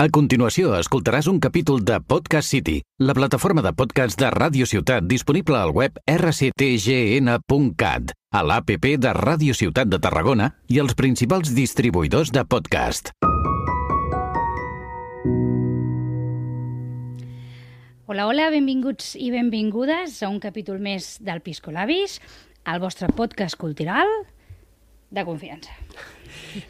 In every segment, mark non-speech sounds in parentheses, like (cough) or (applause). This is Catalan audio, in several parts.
A continuació, escoltaràs un capítol de Podcast City, la plataforma de podcast de Ràdio Ciutat disponible al web rctgn.cat, a l'APP de Ràdio Ciutat de Tarragona i els principals distribuïdors de podcast. Hola, hola, benvinguts i benvingudes a un capítol més del Piscolabis, el vostre podcast cultural de confiança.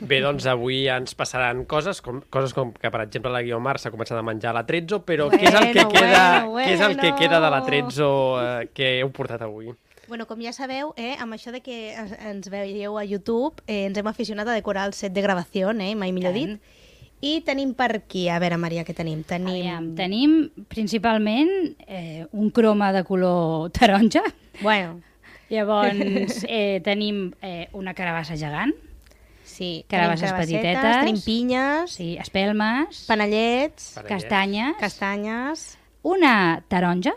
Bé, doncs avui ens passaran coses, com, coses com que, per exemple, la Guiomar s'ha començat a menjar la Trezzo, però què és el que Bueno, queda, bueno, què és el que bueno. queda de la Trezzo eh, que heu portat avui? Bueno, com ja sabeu, eh, amb això de que ens- ens veieu a YouTube, eh, ens hem aficionat a decorar el set de gravació, eh, mai millor Tant. dit. I tenim per aquí, a veure, Maria, què tenim? Tenim... Aviam, tenim principalment eh, un croma de color taronja, Bueno, llavors (laughs) eh, tenim eh, una carabassa gegant, sí. Carabasses petitetes. Tenim pinyes, sí, espelmes, panellets, Panellets. castanyes, castanyes... una taronja,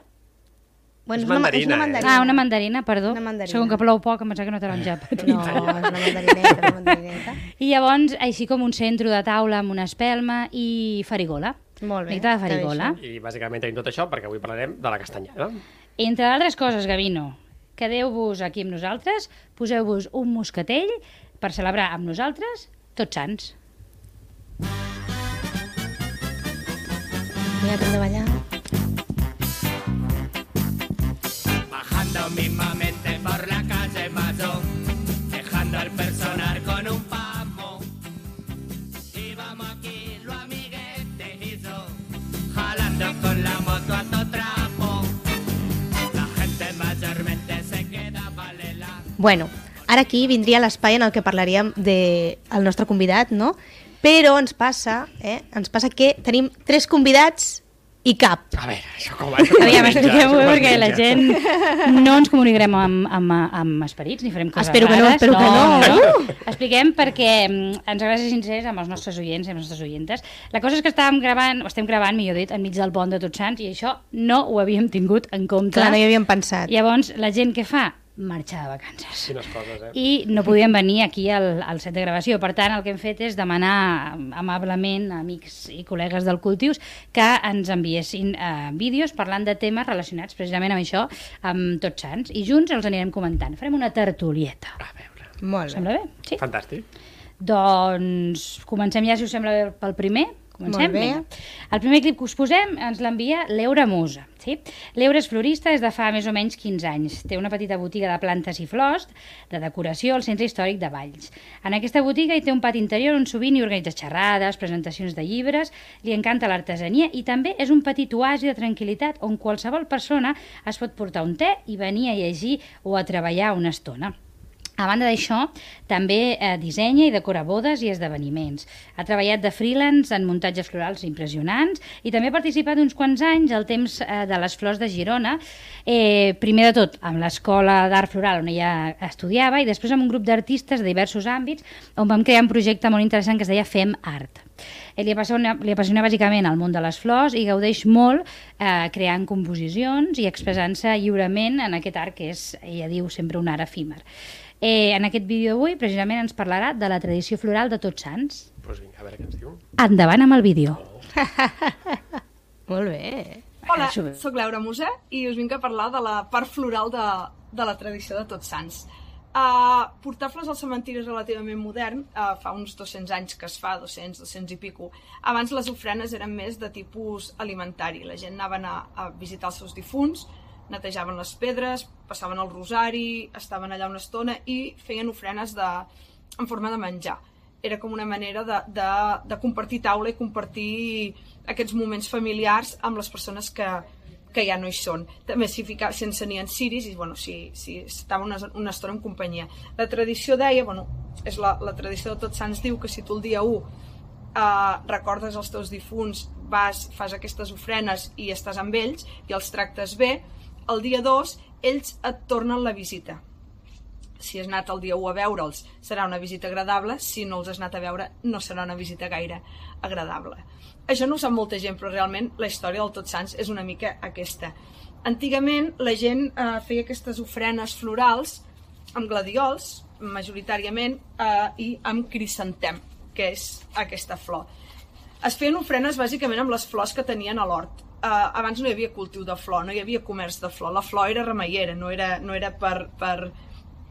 Bueno, És una, ma- mandarina, és una eh? mandarina. ah, una mandarina, perdó, Una mandarina. segon que plou poc em pensava que no taronja. No, és una mandarineta, una mandarineta. (laughs) I llavors, així com un centre de taula amb una espelma i farigola. Molt bé. De farigola. I bàsicament tenim tot això perquè avui parlarem de la castanyada. Entre altres coses, Gavino, quedeu-vos aquí amb nosaltres, poseu-vos un moscatell per celebrar amb nosaltres tots sants. Que hem de ballar. Bueno, ara aquí vindria l'espai en el que parlaríem del el nostre convidat, no? Però ens passa, eh? ens passa que tenim tres convidats i cap. A veure, això com, això com es Aviam, expliquem-ho això com es perquè la gent no ens comunicarem amb, amb, amb esperits ni farem coses Espero que no, rares. espero que no. no. Expliquem perquè mm, ens agrada ser sincers amb els nostres oients i amb les nostres oientes. La cosa és que estàvem gravant, o estem gravant, millor dit, enmig del pont de Tots Sants i això no ho havíem tingut en compte. Clar, no hi havíem pensat. Llavors, la gent què fa? Marxar de vacances. Quines coses, eh? I no podien venir aquí al, al set de gravació. Per tant, el que hem fet és demanar amablement a amics i col·legues del Cultius que ens enviessin eh, vídeos parlant de temes relacionats precisament amb això, amb Tots Sants, i junts els anirem comentant. Farem una tertulieta. A veure, Molt bé. Sembla bé? Sí? fantàstic. Doncs comencem ja, si us sembla bé, pel primer. Comencem? Molt bé. Vinga. El primer clip que us posem ens l'envia l'Eura Musa. Sí? L'Eura és florista des de fa més o menys 15 anys. Té una petita botiga de plantes i flors, de decoració al centre històric de Valls. En aquesta botiga hi té un pati interior on sovint hi organitza xerrades, presentacions de llibres, li encanta l'artesania i també és un petit oasi de tranquil·litat on qualsevol persona es pot portar un te i venir a llegir o a treballar una estona. A banda d'això, també eh, dissenya i decora bodes i esdeveniments. Ha treballat de freelance en muntatges florals impressionants i també ha participat uns quants anys al temps eh, de les flors de Girona, eh, primer de tot amb l'Escola d'Art Floral on ella estudiava i després amb un grup d'artistes de diversos àmbits on vam crear un projecte molt interessant que es deia Fem Art. Li apassiona, li apassiona bàsicament el món de les flors i gaudeix molt eh, creant composicions i expressant-se lliurement en aquest art que és, ella diu, sempre un art efímer. Eh, en aquest vídeo d'avui, precisament, ens parlarà de la tradició floral de Tots Sants. Doncs pues vinga, a veure què ens diu. Endavant amb el vídeo. (laughs) Molt bé. Hola, sóc Laura Musa i us vinc a parlar de la part floral de, de la tradició de Tots Sants. Uh, portar flors al cementiri és relativament modern, uh, fa uns 200 anys que es fa, 200, 200 i pico. Abans les ofrenes eren més de tipus alimentari, la gent anaven a, a visitar els seus difunts, netejaven les pedres, passaven el rosari, estaven allà una estona i feien ofrenes de, en forma de menjar. Era com una manera de, de, de compartir taula i compartir aquests moments familiars amb les persones que, que ja no hi són. També s'hi ficava, sense ni en ciris, i bueno, si, si estava una, una estona en companyia. La tradició deia, bueno, és la, la tradició de Tots Sants diu que si tu el dia 1 eh, recordes els teus difunts, vas, fas aquestes ofrenes i estàs amb ells i els tractes bé, el dia 2 ells et tornen la visita. Si has anat el dia 1 a veure'ls, serà una visita agradable, si no els has anat a veure, no serà una visita gaire agradable. Això no ho sap molta gent, però realment la història del Tots Sants és una mica aquesta. Antigament la gent eh, feia aquestes ofrenes florals amb gladiols, majoritàriament, eh, i amb crisantem, que és aquesta flor. Es feien ofrenes bàsicament amb les flors que tenien a l'hort. Uh, abans no hi havia cultiu de flor, no hi havia comerç de flor. La flor era remeiera, no era, no era per, per,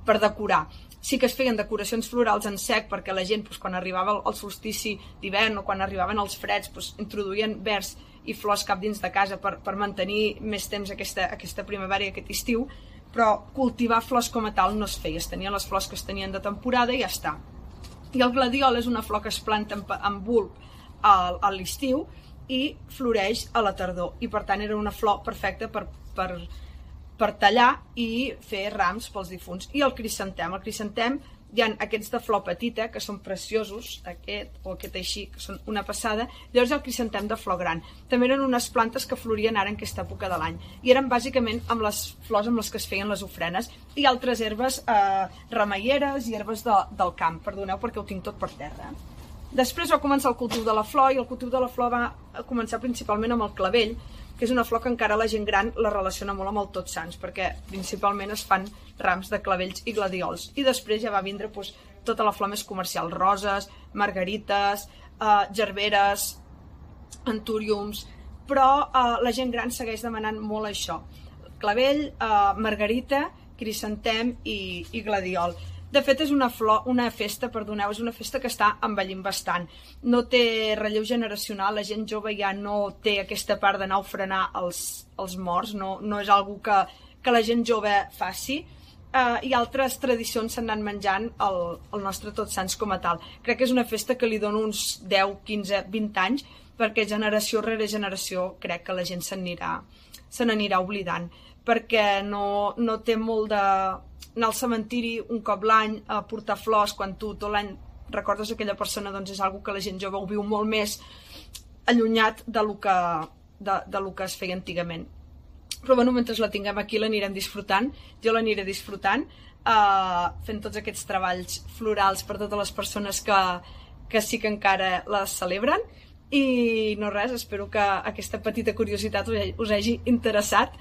per decorar. Sí que es feien decoracions florals en sec perquè la gent, doncs, quan arribava el, solstici d'hivern o quan arribaven els freds, doncs, introduïen vers i flors cap dins de casa per, per mantenir més temps aquesta, aquesta primavera i aquest estiu, però cultivar flors com a tal no es feia. Es tenien les flors que es tenien de temporada i ja està. I el gladiol és una flor que es planta en, en bulb a, a l'estiu i floreix a la tardor. I per tant era una flor perfecta per, per, per tallar i fer rams pels difunts. I el crisantem. El crisantem hi ha aquests de flor petita, que són preciosos, aquest o aquest així, que són una passada, llavors el crisantem de flor gran. També eren unes plantes que florien ara en aquesta època de l'any. I eren bàsicament amb les flors amb les que es feien les ofrenes i altres herbes eh, remeieres i herbes de, del camp. Perdoneu perquè ho tinc tot per terra. Després va començar el cultiu de la flor i el cultiu de la flor va començar principalment amb el clavell, que és una flor que encara la gent gran la relaciona molt amb el Tots Sants, perquè principalment es fan rams de clavells i gladiols. I després ja va vindre doncs, tota la flor més comercial, roses, margarites, eh, gerberes, antúriums, però eh, la gent gran segueix demanant molt això. Clavell, eh, margarita, crisantem i, i gladiol. De fet, és una, flor, una festa, perdoneu, és una festa que està envellint bastant. No té relleu generacional, la gent jove ja no té aquesta part d'anar a ofrenar els, els morts, no, no és algo que, que la gent jove faci, uh, i altres tradicions s'han anat menjant el, el nostre Tots Sants com a tal. Crec que és una festa que li dona uns 10, 15, 20 anys, perquè generació rere generació crec que la gent se n'anirà se n'anirà oblidant, perquè no, no té molt de anar al cementiri un cop l'any a portar flors quan tu tot l'any recordes aquella persona doncs és algo que la gent jove ho viu molt més allunyat de lo que, de, de lo que es feia antigament. Però bueno, mentre la tinguem aquí l'anirem disfrutant, jo l'aniré disfrutant uh, fent tots aquests treballs florals per totes les persones que, que sí que encara les celebren. I no res, espero que aquesta petita curiositat us hagi interessat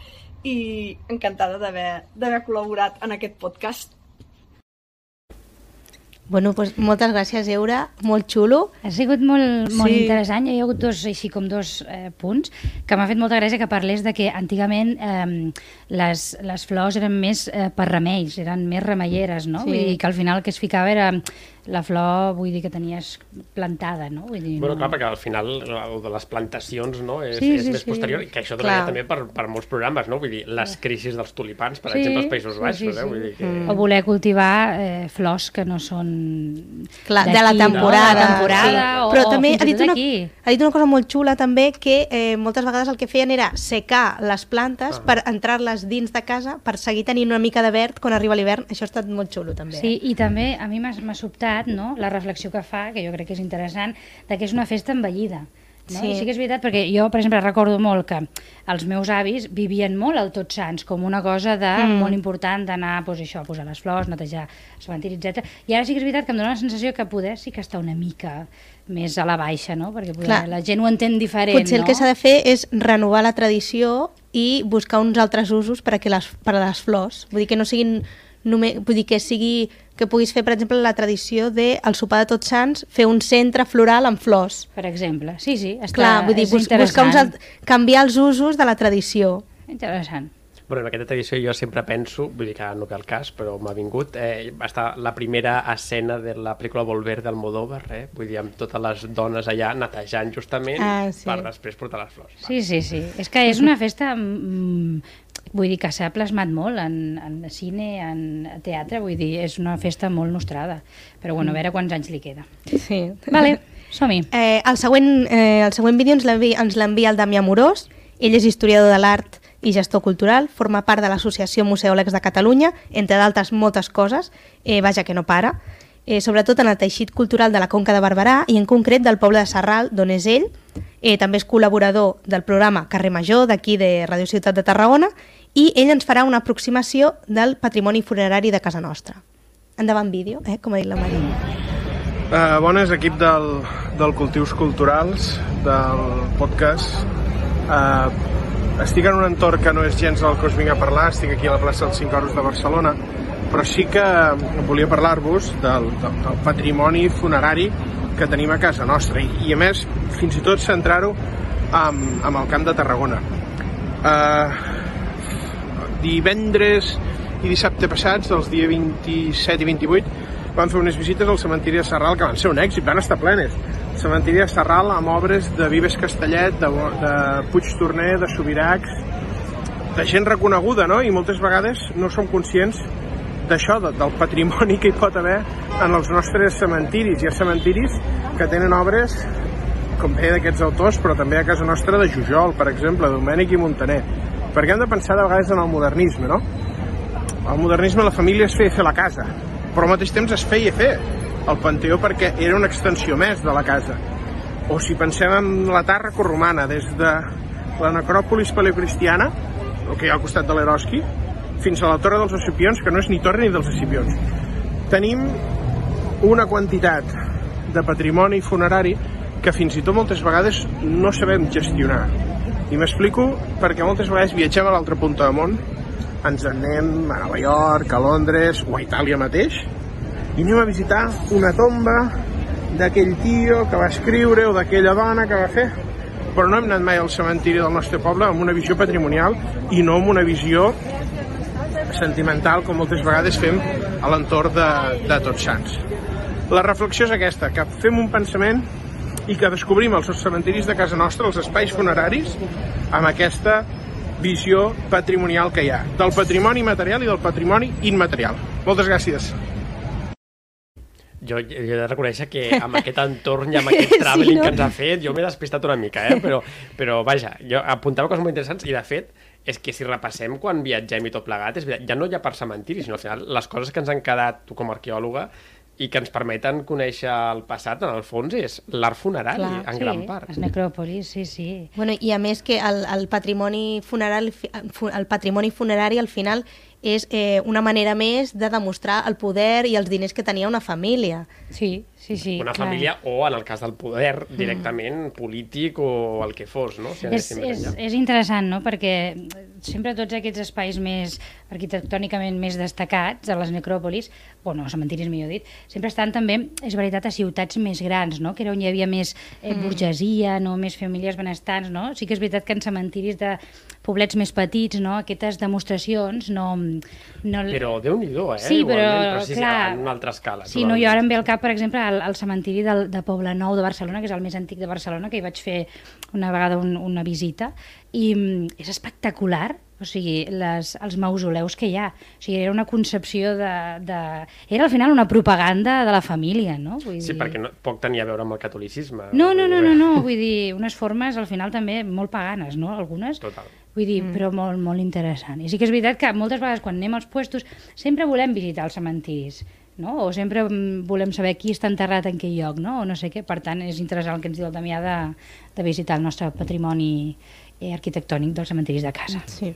i encantada d'haver d'haver col·laborat en aquest podcast. Bueno, doncs moltes gràcies, Eura, molt xulo. Ha sigut molt, molt Sí. interessant. Hi ha hagut dos, així com dos eh, punts que m'ha fet molta gràcia que parlés de que antigament eh, les, les flors eren més eh, per remeis, eren més remeieres, no? Sí. Vull dir que al final el que es ficava era la flor, vull dir que tenies plantada, no? Vull dir, Bueno, no... clar, perquè al final el de les plantacions no, és, Sí, és sí, més sí. posterior, i que això Clar. treballa també per, per molts programes, no? Vull dir, les crisis dels tulipans, per Sí, exemple, als Països sí, Baixos, sí, eh? sí. Vull dir que... Mm. O voler cultivar eh, flors que no són Clar, de la d'aquí, no? temporada. De la temporada, sí. o, Però o també fins ha dit, una, ha dit una cosa molt xula també, que eh, moltes vegades el que feien era secar les plantes Ah. per entrar-les dins de casa per seguir tenint una mica de verd quan arriba l'hivern. Això ha estat molt xulo també. Sí, i també a mi m'ha m'ha sobtat no, la reflexió que fa, que jo crec que és interessant, de que és una festa envellida. No? Sí. I sí que és veritat, perquè jo, per exemple, recordo molt que els meus avis vivien molt el Tots Sants, com una cosa de Mm. molt important d'anar pues, això, a posar les flors, netejar el cementiri, etc. I ara sí que és veritat que em dóna la sensació que poder sí que està una mica més a la baixa, no? perquè poder, Clar. la gent ho entén diferent. Potser el no? que s'ha de fer és renovar la tradició i buscar uns altres usos per a, que les, per a les flors. Vull dir que no siguin només, vull dir que sigui que puguis fer, per exemple, la tradició de el sopar de Tots Sants, fer un centre floral amb flors. Per exemple, sí, sí, està, Clar, vull dir, és bus buscar uns canviar els usos de la tradició. Interessant. Bueno, en aquesta edició jo sempre penso, vull dir que no ve el cas, però m'ha vingut, eh, va estar la primera escena de la pel·lícula Volver d'Almodóvar, eh? vull dir, amb totes les dones allà netejant justament Ah, sí. per després portar les flors. Va. Sí, sí, sí. És que és una festa, mm, vull dir, que s'ha plasmat molt en, en cine, en teatre, vull dir, és una festa molt nostrada. Però bueno, a veure quants anys li queda. Sí. Vale, som-hi. Eh, el següent, eh, el següent vídeo ens l'envia el Damià Morós. Ell és historiador de l'art i gestor cultural, forma part de l'Associació Museòlegs de Catalunya, entre d'altres moltes coses, eh, vaja que no para, eh, sobretot en el teixit cultural de la Conca de Barberà i en concret del poble de Sarral, d'on és ell. Eh, també és col·laborador del programa Carrer Major, d'aquí de Radio Ciutat de Tarragona, i ell ens farà una aproximació del patrimoni funerari de casa nostra. Endavant vídeo, eh, com ha dit la Maria. Uh, bones, equip del, del Cultius Culturals, del podcast. Uh, estic en un entorn que no és gens del que us vinc a parlar, estic aquí a la plaça dels 5 Euros de Barcelona, però sí que volia parlar-vos del, del, del patrimoni funerari que tenim a casa nostra i, i a més fins i tot centrar-ho amb, amb el camp de Tarragona. Uh, divendres i dissabte passats, els dia 27 i 28, vam fer unes visites al cementiri de Serral que van ser un èxit, van estar plenes. Cementiri de Serral amb obres de Vives Castellet, de, de Puig Torner, de Subiracs, de gent reconeguda, no? I moltes vegades no som conscients d'això, de, del patrimoni que hi pot haver en els nostres cementiris. Hi ha cementiris que tenen obres com bé d'aquests autors, però també a casa nostra de Jujol, per exemple, Domènec i Montaner. Perquè hem de pensar de vegades en el modernisme, no? El modernisme la família es feia fer la casa, però al mateix temps es feia fer el Panteó perquè era una extensió més de la casa. O si pensem en la Tàrraco romana, des de la necròpolis paleocristiana, el que hi ha al costat de l'Eroski, fins a la Torre dels Escipions, que no és ni torre ni dels Escipions. Tenim una quantitat de patrimoni funerari que fins i tot moltes vegades no sabem gestionar. I m'explico perquè moltes vegades viatgem a l'altra punta del món, ens en anem a Nova York, a Londres o a Itàlia mateix, i anem a visitar una tomba d'aquell tio que va escriure o d'aquella dona que va fer però no hem anat mai al cementiri del nostre poble amb una visió patrimonial i no amb una visió sentimental com moltes vegades fem a l'entorn de, de Tots Sants. La reflexió és aquesta, que fem un pensament i que descobrim els cementiris de casa nostra, els espais funeraris, amb aquesta visió patrimonial que hi ha, del patrimoni material i del patrimoni immaterial. Moltes gràcies. Jo, jo he de reconèixer que (laughs) amb aquest entorn i amb (laughs) aquest traveling sí, no? que ens ha fet, jo m'he despistat una mica, eh? però, però vaja, jo apuntava coses molt interessants i de fet és que si repassem quan viatgem i tot plegat, és veritat, ja no ja per cementiri, sinó al final les coses que ens han quedat, tu com a arqueòloga, i que ens permeten conèixer el passat, en el fons, és l'art funerari, Clar, en sí, gran part. les necròpolis, sí, sí. Bueno, I a més que el, el, patrimoni funeral, el patrimoni funerari al final és eh, una manera més de demostrar el poder i els diners que tenia una família. Sí, sí, sí. Una clar. família o, en el cas del poder, directament mm. polític o el que fos, no? Si és, és, és interessant, no?, perquè sempre tots aquests espais més arquitectònicament més destacats, a les necròpolis, bueno, cementiris millor dit, sempre estan també, és veritat, a ciutats més grans, no?, que era on hi havia més eh, mm. burgesia, no?, més famílies benestants, no? Sí que és veritat que en cementiris de poblets més petits, no?, aquestes demostracions no... no... Però déu-n'hi-do, eh? Sí, però, però sí, clar... en una altra escala. Sí, no, jo ara em ve al cap, per exemple, el, el cementiri del, de Poble Nou de Barcelona, que és el més antic de Barcelona, que hi vaig fer una vegada un, una visita, i mm, és espectacular, o sigui, les, els mausoleus que hi ha. O sigui, era una concepció de, de... Era al final una propaganda de la família, no? Vull sí, dir... perquè no, poc tenia a veure amb el catolicisme. No, no, no, no, no, vull dir, unes formes al final també molt paganes, no? Algunes. Total. Vull dir, mm. però molt, molt interessant. I sí que és veritat que moltes vegades quan anem als puestos sempre volem visitar els cementiris, no? o sempre mm, volem saber qui està enterrat en quin lloc, no? o no sé què. Per tant, és interessant el que ens diu el Damià de, de visitar el nostre patrimoni eh, arquitectònic dels cementiris de casa. Sí.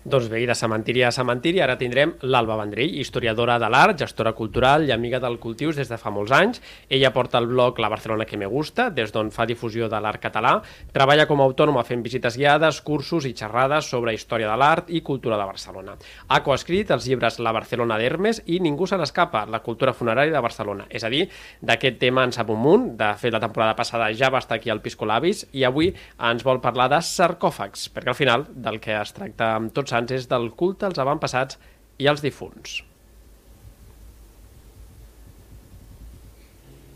Doncs bé, i de cementiri a cementiri ara tindrem l'Alba Vendrell, historiadora de l'art, gestora cultural i amiga del Cultius des de fa molts anys. Ella porta el blog La Barcelona que me gusta, des d'on fa difusió de l'art català. Treballa com a autònoma fent visites guiades, cursos i xerrades sobre història de l'art i cultura de Barcelona. Ha coescrit els llibres La Barcelona d'Hermes i Ningú se n'escapa, la cultura funerària de Barcelona. És a dir, d'aquest tema en sap un munt. De fet, la temporada passada ja va estar aquí al Pisco Labis i avui ens vol parlar de sarcòfags, perquè al final del que es tracta amb tots Sants és del culte als avantpassats i als difunts.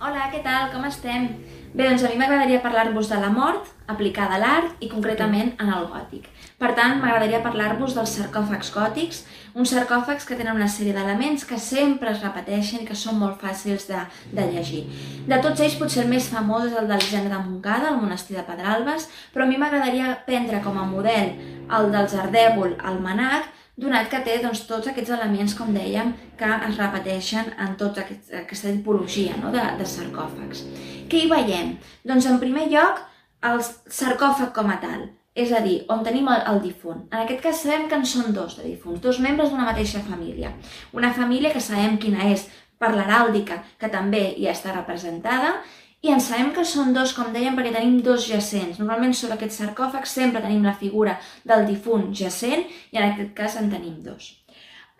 Hola, què tal? Com estem? Bé, doncs a mi m'agradaria parlar-vos de la mort aplicada a l'art i concretament en el gòtic. Per tant, m'agradaria parlar-vos dels sarcòfags gòtics, uns sarcòfags que tenen una sèrie d'elements que sempre es repeteixen i que són molt fàcils de, de llegir. De tots ells, potser el més famós és el del gènere de Montcada, el monestir de Pedralbes, però a mi m'agradaria prendre com a model el dels Ardèvol, el Manac, donat que té doncs, tots aquests elements, com dèiem, que es repeteixen en tota aquest, aquesta tipologia no? de, de sarcòfags. Què hi veiem? Doncs en primer lloc, el sarcòfag com a tal, és a dir, on tenim el, el difunt. En aquest cas sabem que en són dos de difunts, dos membres d'una mateixa família. Una família que sabem quina és per l'heràldica, que també hi està representada, i en sabem que són dos, com dèiem, perquè tenim dos jacents. Normalment sobre aquest sarcòfag sempre tenim la figura del difunt jacent i en aquest cas en tenim dos.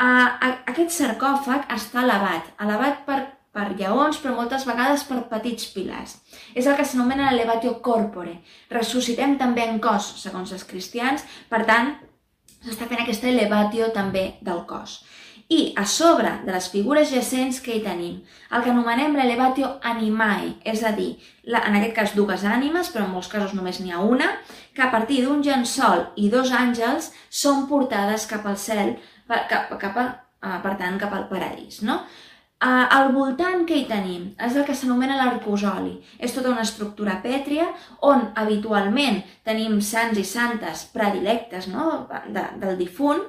Uh, aquest sarcòfag està elevat, elevat per per lleons, però moltes vegades per petits pilars. És el que s'anomena l'elevatio corpore. Ressuscitem també en cos, segons els cristians, per tant, s'està fent aquesta elevatio també del cos. I a sobre de les figures jacents que hi tenim, el que anomenem l'elevatio animae, és a dir, la, en aquest cas dues ànimes, però en molts casos només n'hi ha una, que a partir d'un llençol i dos àngels són portades cap al cel, cap, cap a, eh, per tant, cap al paradís. No? Uh, al voltant que hi tenim és el que s'anomena l'arcosoli. És tota una estructura pètria on habitualment tenim sants i santes predilectes no? de, del difunt,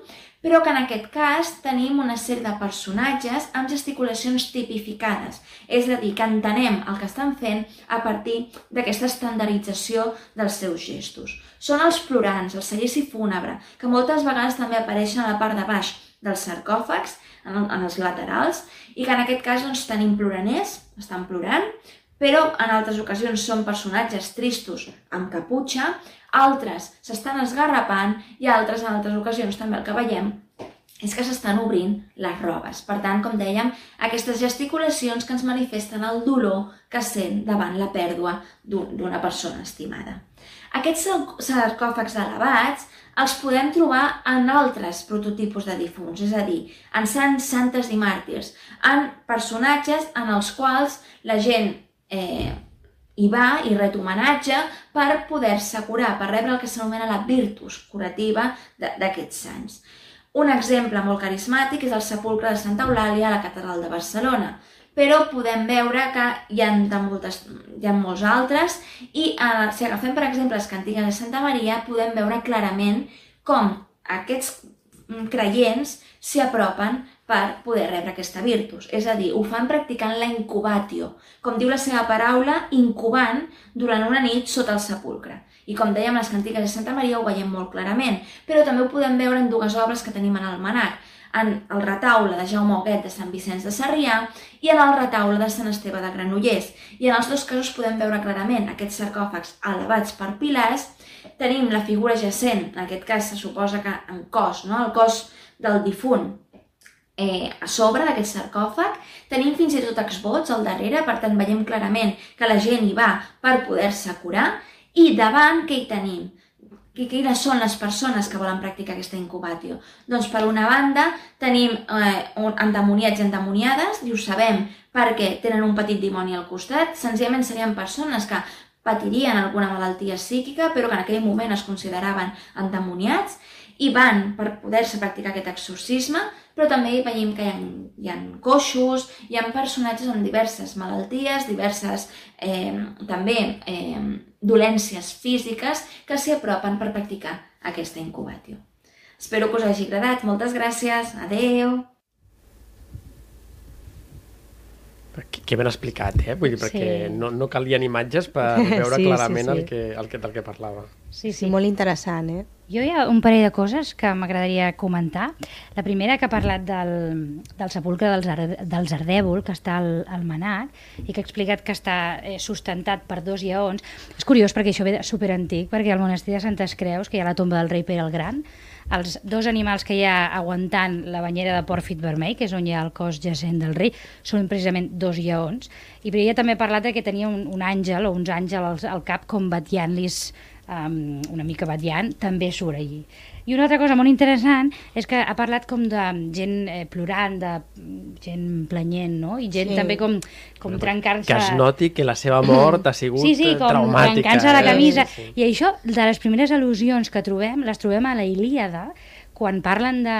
però que en aquest cas tenim una sèrie de personatges amb gesticulacions tipificades, és a dir, que entenem el que estan fent a partir d'aquesta estandardització dels seus gestos. Són els plorants, el seguici fúnebre, que moltes vegades també apareixen a la part de baix dels sarcòfags, en, en els laterals, i que en aquest cas doncs, tenim ploraners, estan plorant, però en altres ocasions són personatges tristos amb caputxa, altres s'estan esgarrapant i altres en altres ocasions també el que veiem és que s'estan obrint les robes. Per tant, com dèiem, aquestes gesticulacions que ens manifesten el dolor que sent davant la pèrdua d'una persona estimada. Aquests sarcòfags elevats els podem trobar en altres prototipus de difunts, és a dir, en sants, santes i màrtirs, en personatges en els quals la gent eh, hi va i ret homenatge per poder-se curar, per rebre el que s'anomena la virtus curativa d'aquests sants. Un exemple molt carismàtic és el sepulcre de Santa Eulàlia a la catedral de Barcelona, però podem veure que hi ha, de moltes, hi ha molts altres i eh, si agafem, per exemple, les cantigues de Santa Maria, podem veure clarament com aquests creients s'hi apropen per poder rebre aquesta virtus. És a dir, ho fan practicant la incubatio, com diu la seva paraula, incubant durant una nit sota el sepulcre. I com dèiem, les cantigues de Santa Maria ho veiem molt clarament, però també ho podem veure en dues obres que tenim en el Manac, en el retaule de Jaume Huguet de Sant Vicenç de Sarrià i en el retaule de Sant Esteve de Granollers. I en els dos casos podem veure clarament aquests sarcòfags elevats per pilars. Tenim la figura jacent, en aquest cas se suposa que en cos, no? el cos del difunt, eh, a sobre d'aquest sarcòfag. Tenim fins i tot exvots al darrere, per tant veiem clarament que la gent hi va per poder-se curar. I davant què hi tenim? Quines són les persones que volen practicar aquesta incubatio? Doncs per una banda tenim eh, endemoniats i endemoniades, i ho sabem perquè tenen un petit dimoni al costat, senzillament serien persones que patirien alguna malaltia psíquica però que en aquell moment es consideraven endemoniats i van per poder-se practicar aquest exorcisme, però també veiem que hi ha, hi ha coixos, hi ha personatges amb diverses malalties, diverses eh, també eh, dolències físiques que s'hi apropen per practicar aquesta incubatio. Espero que us hagi agradat. Moltes gràcies. Adeu. Que ben explicat, eh? Vull dir, perquè Sí. no, no calien imatges per (laughs) veure Sí, sí, clarament sí. El, que, el que, del que parlava. Sí, sí, molt interessant, eh? Jo hi ha un parell de coses que m'agradaria comentar. La primera que ha parlat del, del sepulcre dels, Ar dels Ardèvol, que està al, al Manac, i que ha explicat que està eh, sustentat per dos lleons. És curiós perquè això ve de superantic, perquè al monestir de Santes Creus, que hi ha la tomba del rei Pere el Gran, els dos animals que hi ha aguantant la banyera de pòrfit vermell, que és on hi ha el cos jacent del rei, són precisament dos lleons. I ella també ha parlat que tenia un, un àngel o uns àngels al, al cap com batllant-lis um, una mica batllant, també surt allí. I una altra cosa molt interessant és que ha parlat com de gent eh, plorant, de gent planyent, no? I gent Sí. també com, com trencant-se... Que es noti que la seva mort ha sigut Sí, sí, eh, com traumàtica. trencant-se la eh? camisa. Sí, sí. I això, de les primeres al·lusions que trobem, les trobem a la Ilíada, quan parlen de,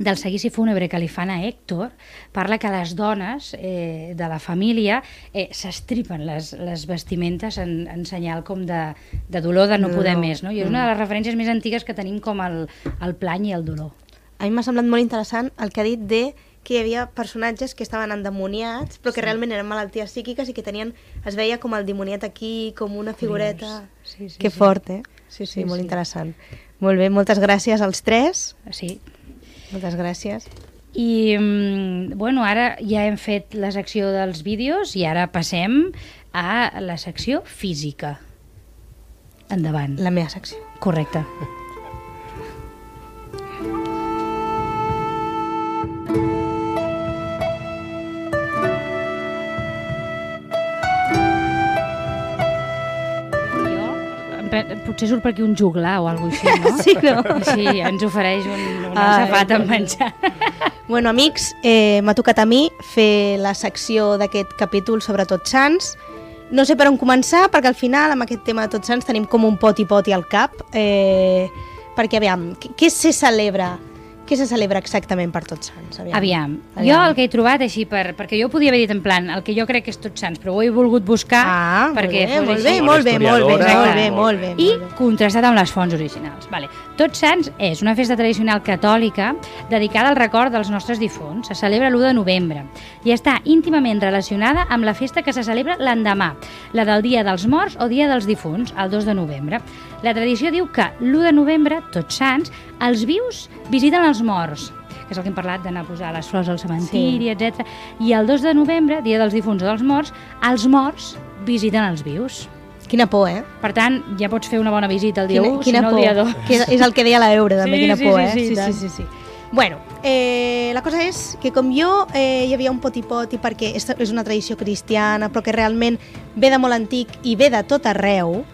del seguici fúnebre que li fan a Héctor, parla que les dones eh, de la família eh, s'estripen les, les vestimentes en, en senyal com de, de dolor, de no De poder dolor. més. No? I és una de les referències més antigues que tenim com el, el plany i el dolor. A mi m'ha semblat molt interessant el que ha dit de que hi havia personatges que estaven endemoniats, però que realment eren malalties psíquiques i que tenien, es veia com el dimoniat aquí, com una figureta... Sí, sí, que sí. fort, eh? Sí, sí, Sí, molt sí. interessant. Molt bé, moltes gràcies als tres. Sí. Moltes gràcies. I, mm, bueno, ara ja hem fet la secció dels vídeos i ara passem a la secció física. Endavant. La meva secció. Correcte. Potser surt per aquí un juglar o alguna cosa així, no? (laughs) Sí, no? Sí, ens ofereix un, una Ai, safata amb menjar. (laughs) Bueno, amics, eh, m'ha tocat a mi fer la secció d'aquest capítol sobre Tots Sants. No sé per on començar, perquè al final, amb aquest tema de Tots Sants, tenim com un poti-poti al cap. Eh, perquè, aviam, què se celebra? Què se celebra exactament per Tots Sants? Aviam. Aviam. Jo el que he trobat així, per, perquè jo podia haver dit en plan el que jo crec que és Tots Sants, però ho he volgut buscar Ah, molt perquè bé, molt bé, molt bé, molt bé, molt bé, molt bé. I molt bé. contrastat amb les fonts originals. Vale. Tots Sants és una festa tradicional catòlica dedicada al record dels nostres difunts. Se celebra l'1 de novembre i està íntimament relacionada amb la festa que se celebra l'endemà, la del Dia dels Morts o Dia dels Difunts, el 2 de novembre. La tradició diu que l'1 de novembre, Tots Sants, els vius visiten els morts que és el que hem parlat d'anar a posar les flors al cementiri, sí. etc. I el 2 de novembre, dia dels difunts o dels morts, els morts visiten els vius. Quina por, eh? Per tant, ja pots fer una bona visita el dia Quina, 1, quina si no por. el dia 2. Que és, el que deia l'Eure, també, Sí, quina sí, por, sí, eh? sí, sí, sí, sí, sí. Bueno, eh, la cosa és que com jo eh, hi havia un poti-poti perquè és una tradició cristiana, però que realment ve de molt antic i ve de tot arreu,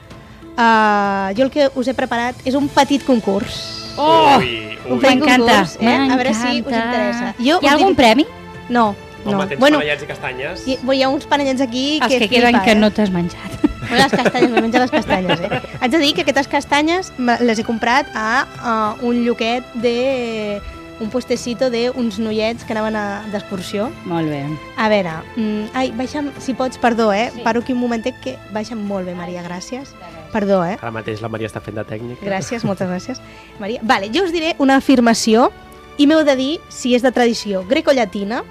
eh, jo el que us he preparat és un petit concurs. Oh! Ui, Un ui. petit M'encanta, concurs, eh? A veure si us interessa. Jo Hi ha algun diré- premi? No, no. Home, tens bueno, panellets i castanyes. hi, hi ha uns panellets aquí Els que, que queden flipa, que eh? no t'has menjat. Bueno, les castanyes, me menjo les castanyes, eh? Haig de dir que aquestes castanyes les he comprat a, a un lloquet de un puestecito d'uns noiets que anaven a- d'excursió. Molt bé. A veure, mm, ai, baixa'm, si pots, perdó, eh? Sí. Paro aquí un momentet que baixa'm molt bé, Maria, gràcies. Perdó, eh? Ara mateix la Maria està fent de tècnica. Gràcies, moltes (laughs) gràcies. Maria, vale, jo us diré una afirmació i m'heu de dir si és de tradició greco-llatina,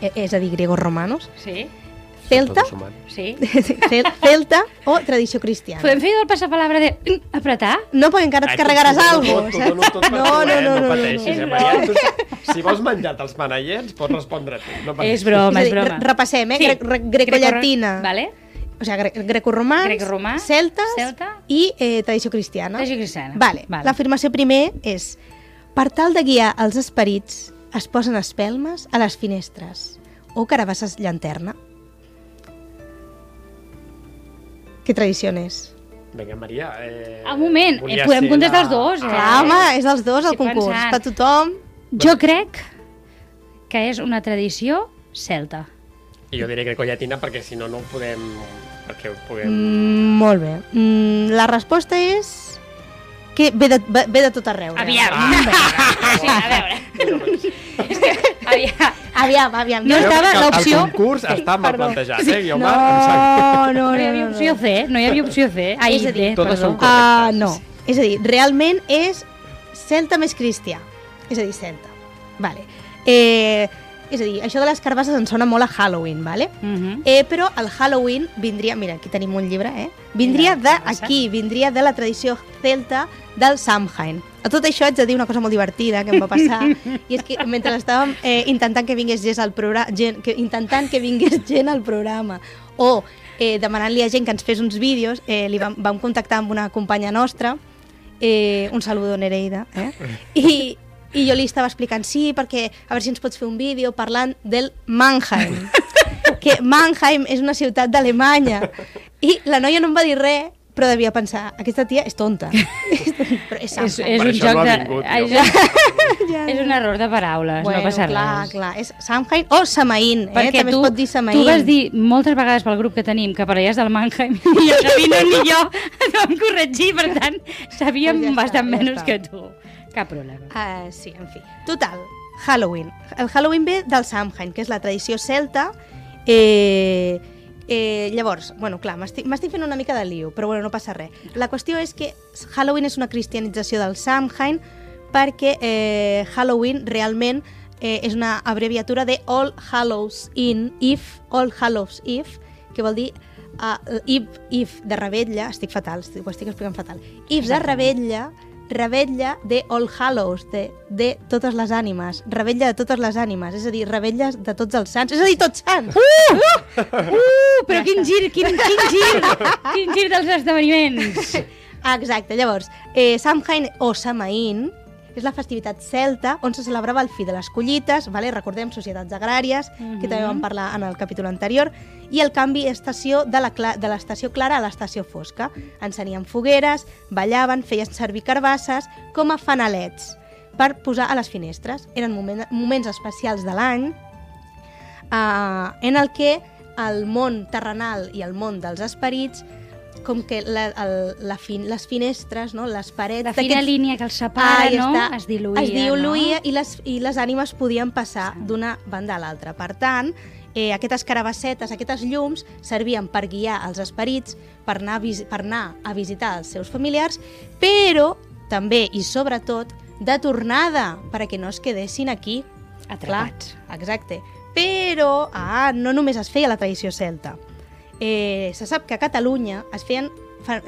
eh, és a dir, griegos-romanos, Sí? celta. Sí? (laughs) cel- celta o tradició cristiana. Podem fer el passapalabra de apretar? No, perquè encara et Ai, carregaràs alguna cosa, per No, no, eh? no, no, no, pateixis, no. eh, Maria? Si vols menjar-te els panellets, pots respondre tu. No És broma, És és a dir, broma. re- repassem, eh? Gre- re- greco-llatina. Vale? O sigui, gre grecorromans, Grecoromà, celtes celta. i eh, tradició cristiana. Tradició cristiana. Vale. Vale. L'afirmació primer és per tal de guiar els esperits es posen espelmes a les finestres o carabasses llanterna. Què tradició és? Vinga, Maria. Eh, Un moment, eh, podem contestar la- els dos, eh? Clar, home, és dels dos el Estic concurs. pensant. Per tothom. Jo crec que és una tradició celta. I jo diré grecollatina perquè si no, no ho podem... Perquè ho puguem... Mm, molt bé. Mm, la resposta és que ve de, ve ve de tot arreu. Aviam. Ah. (laughs) Sí, a veure. (laughs) Aviam. Aviam, aviam. No estava l'opció- El concurs està mal Perdó. plantejat, eh, Guiomar? No, no, No no. hi havia opció C, no hi havia opció C. Ai, És a dir, totes són Ah, correctes. no. És a dir, realment és celta més cristià. És a dir, celta. Vale. Eh, és a dir, això de les carbasses ens sona molt a Halloween, vale? Mhm. Eh, però el Halloween vindria... Mira, aquí tenim un llibre, eh? Vindria d'aquí, vindria de la tradició celta del Samhain. A tot això haig de dir una cosa molt divertida que em va passar, (laughs) i és que mentre estàvem eh, intentant que vingués gent al programa, gent, que, intentant que vingués gent al programa, o eh, demanant-li a gent que ens fes uns vídeos, eh, li vam, vam contactar amb una companya nostra, eh, un saludo Nereida, eh? (laughs) I, i jo li estava explicant, sí, perquè a veure si ens pots fer un vídeo parlant del Mannheim, (laughs) que Mannheim és una ciutat d'Alemanya. I la noia no em va dir res, però devia pensar, aquesta tia és tonta. (laughs) però és És, Samhain. és un joc no de... vingut, (laughs) ja- és un error de paraules, bueno, no passa clar, res. clar, és Samhain o Samaín, eh? Perquè també tu, es pot dir Samaín. tu vas dir moltes vegades pel grup que tenim que parleies del Mannheim i el Gavino ni jo et vam corregir, per tant, sabíem Pues ja està, bastant ja menys està. que tu. Cap problema. Uh, sí, en fi. Total, Halloween. El Halloween ve del Samhain, que és la tradició celta. Eh, eh, llavors, bueno, clar, m'estic fent una mica de lío, però bueno, no passa res. La qüestió és que Halloween és una cristianització del Samhain perquè eh, Halloween realment eh, és una abreviatura de All Hallows In, If, All Hallows If, que vol dir uh, if, if de rebetlla, estic fatal, estic, ho estic explicant fatal, if de rebetlla, rebetlla de All Hallows, de, de totes les ànimes, rebetlla de totes les ànimes, és a dir, rebelles de tots els sants, és a dir, tots sants! Uh! Uh, però quin gir, quin, quin gir, quin gir dels esdeveniments. Exacte, llavors, eh, Samhain o Samaín és la festivitat celta on se celebrava el fi de les collites, vale? recordem societats agràries, uh -huh. que també vam parlar en el capítol anterior, i el canvi cla- de l'estació clara a l'estació fosca. Encenien fogueres, ballaven, feien servir carbasses com a fanalets per posar a les finestres. Eren moment, moments especials de l'any eh, en el que el món terrenal i el món dels esperits com que la, el, la fin, les finestres, no? les parets... La fina línia que els separa, Ahí no? està. Es diluïa, Es diluïa no? i, les, i les ànimes podien passar d'una banda a l'altra. Per tant, eh, aquestes carabassetes, aquestes llums, servien per guiar els esperits, per anar, a per anar a visitar els seus familiars, però també i sobretot de tornada, perquè no es quedessin aquí. Atrapats. Clar, exacte. Però ah, no només es feia la tradició celta. Eh, se sap que a Catalunya es feien,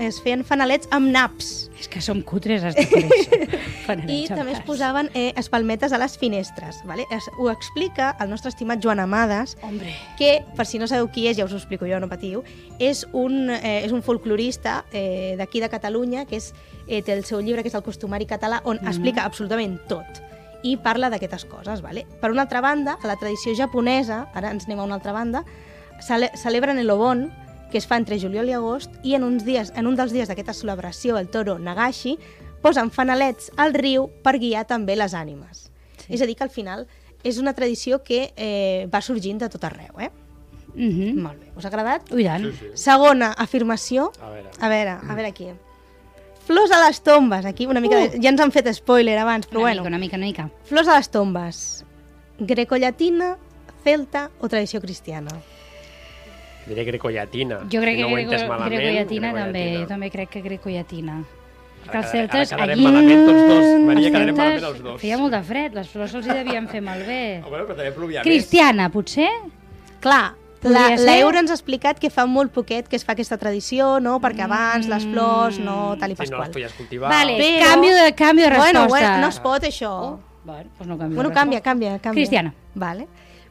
es feien fanalets amb naps. És que som cutres, has de això. (laughs) I també es posaven eh, espalmetes a les finestres. Vale? Es, ho explica el nostre estimat Joan Amades, Hombre. que, per si no sabeu qui és, ja us ho explico jo, no patiu, és un, eh, és un folclorista eh, d'aquí de Catalunya, que és, eh, té el seu llibre, que és el costumari català, on Mhm. explica absolutament tot i parla d'aquestes coses. Vale? Per una altra banda, a la tradició japonesa, ara ens anem a una altra banda, cele celebren el Obon, que es fa entre juliol i agost, i en, uns dies, en un dels dies d'aquesta celebració, el toro Nagashi, posen fanalets al riu per guiar també les ànimes. Sí. És a dir, que al final és una tradició que eh, va sorgint de tot arreu. Eh? Mm -hmm. Molt bé, us ha agradat? Ui, tant. Sí, sí. Segona afirmació. A veure. A veure, a veure aquí. Flors a les tombes. Aquí una mica... De... Ja ens han fet spoiler abans, però Una bueno. mica, una mica, una mica. Flors a les tombes. Grecollatina, celta o tradició cristiana? Diré grecollatina. Jo crec si no que entès greco, malament, grecollatina també, jo també crec que grecollatina. Que els celtes... ara quedarem allí- malament tots dos. Maria, els quedarem malament els dos. Feia molt de fred, les flors se'ls hi devien fer malbé. Oh, bueno, però també plovia Cristiana, potser? Clar, l'Eura ens ha explicat que fa molt poquet que es fa aquesta tradició, no? Perquè abans les flors, no, tal i més. Si no pasqual. les podies cultivar... Vale, Però- canvio de, canvio de resposta. Bueno, bueno, no es pot, això. Oh, bueno, doncs no canvio Bueno, canvia, canvia, canvia. Cristiana. Vale.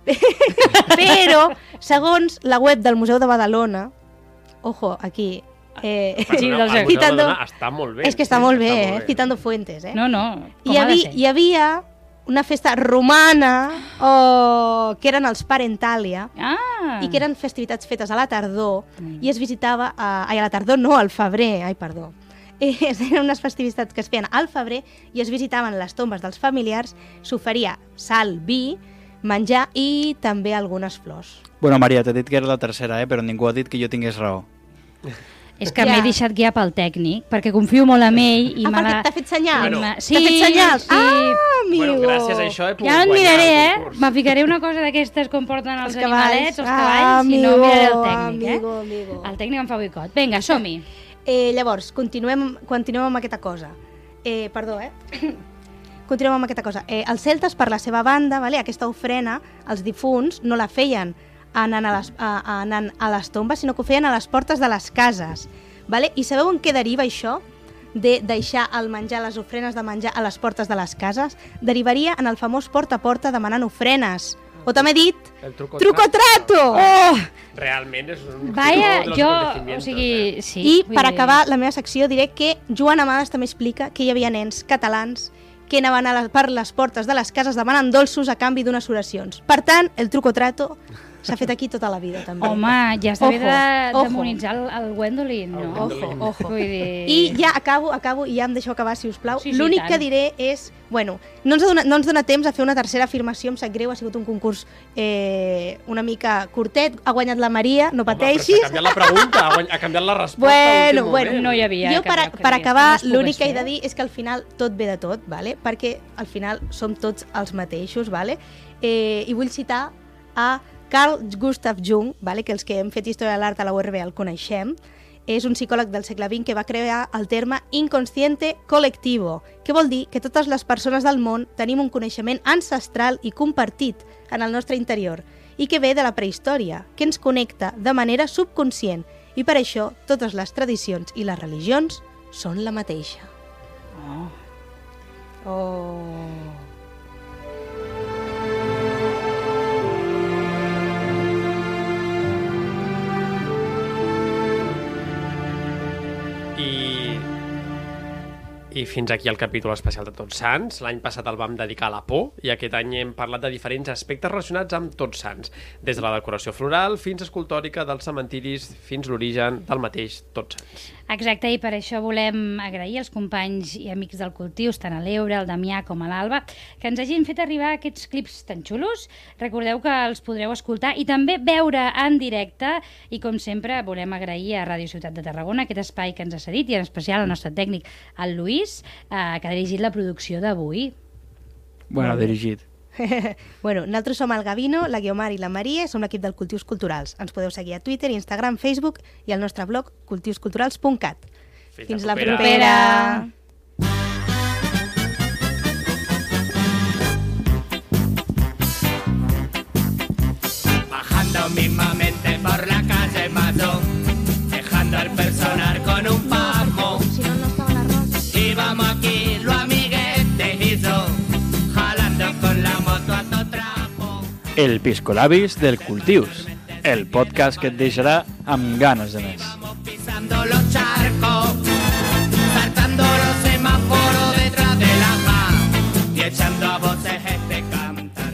Però, segons la web del Museu de Badalona, ojo, aquí, eh, Sí, el dels- Museu de citando- està molt bé. és que està sí, molt bé, eh? citando fuentes, eh? No, no, com hi, havia, hi havia una festa romana oh, que eren els Parentalia Ah, i que eren festivitats fetes a la tardor i es visitava, a, ai, a la tardor no, al febrer, ai, perdó. (laughs) Eh, eren unes festivitats que es feien al febrer i es visitaven les tombes dels familiars, s'oferia sal, vi, menjar i també algunes flors. Bueno, Maria, t'he dit que era la tercera, eh? però ningú ha dit que jo tingués raó. és que Ja. m'he deixat guiar pel tècnic, perquè confio molt en ell i ah, perquè la... t'ha fet senyals? Bueno. T'ha fet senyals? Sí. Ah, amigo! Bueno, gràcies a això he pogut Ja no et guanyar miraré, el eh? Me ficaré una cosa d'aquestes com porten els, Els cavalls. animalets, els Ah, cavalls, i no miraré el tècnic, amigo, eh? amigo. El tècnic em fa boicot. Vinga, som-hi. Eh, llavors, continuem, continuem amb aquesta cosa. Eh, perdó, eh? Continuem amb aquesta cosa. Eh, els celtes, per la seva banda, vale, aquesta ofrena, els difunts, no la feien anant a les, a, a, anant a les tombes, sinó que ho feien a les portes de les cases. Vale? I sabeu en què deriva això? de deixar el menjar, les ofrenes de menjar a les portes de les cases, derivaria en el famós porta a porta demanant ofrenes. O també dit, El truco, truco trato! Oh! Realment és un Vaya, jo, o sigui, eh? sí. I per dir- acabar la meva secció diré que Joan Amades també explica que hi havia nens catalans que anaven a les, per les portes de les cases demanant dolços a canvi d'unes oracions. Per tant, el truco trato s'ha fet aquí tota la vida també. Home, ja Ojo, de demonitzar el, el Gwendolyn, no? El Gwendolyn. Ojo, ojo. Vull dir... I ja acabo, acabo, i ja em deixo acabar, si us plau. Sí, sí, L'únic que diré és... Bueno, no ens, dona, no ens dona temps a fer una tercera afirmació, em sap greu, ha sigut un concurs eh, una mica curtet, ha guanyat la Maria, no Home, però pateixis. s'ha canviat la pregunta, ha guany- ha canviat la resposta. Bueno, bueno. No hi havia jo per, per acabar, no l'únic que he de dir és que al final tot ve de tot, vale? perquè al final som tots els mateixos, vale? eh, i vull citar a Carl Gustav Jung, vale? que els que hem fet història de l'art a la URB el coneixem, és un psicòleg del segle XX que va crear el terme inconsciente colectivo, que vol dir que totes les persones del món tenim un coneixement ancestral i compartit en el nostre interior i que ve de la prehistòria, que ens connecta de manera subconscient i per això totes les tradicions i les religions són la mateixa. Oh. Oh. I, fins aquí el capítol especial de Tots Sants. L'any passat el vam dedicar a la por i aquest any hem parlat de diferents aspectes relacionats amb Tots Sants, des de la decoració floral fins escultòrica dels cementiris fins l'origen del mateix Tots Sants. Exacte, i per això volem agrair als companys i amics del Cultius, tant a l'Eure, al Damià com a l'Alba, que ens hagin fet arribar aquests clips tan xulos. Recordeu que els podreu escoltar i també veure en directe i, com sempre, volem agrair a Ràdio Ciutat de Tarragona aquest espai que ens ha cedit i en especial al nostre tècnic, el Lluís, eh, que ha dirigit la producció d'avui. Bueno, dirigit. (laughs) bueno, nosaltres som el Gavino, la Guiomar i la Maria, som l'equip del Cultius Culturals. Ens podeu seguir a Twitter, Instagram, Facebook i al nostre blog cultiusculturals.cat. Fins, Fins la propera. propera! El Piscolabis del Cultius, el podcast que et deixarà amb ganes de més. Vamos pisando los charcos, saltando los semáforos detrás de la paz y echando a voces este cantar.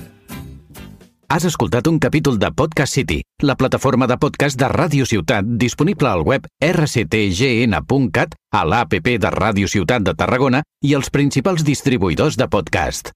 Has escoltat un capítol de Podcast City, la plataforma de podcast de Ràdio Ciutat disponible al web rctgn.cat, a l'APP de Ràdio Ciutat de Tarragona i els principals distribuïdors de podcast.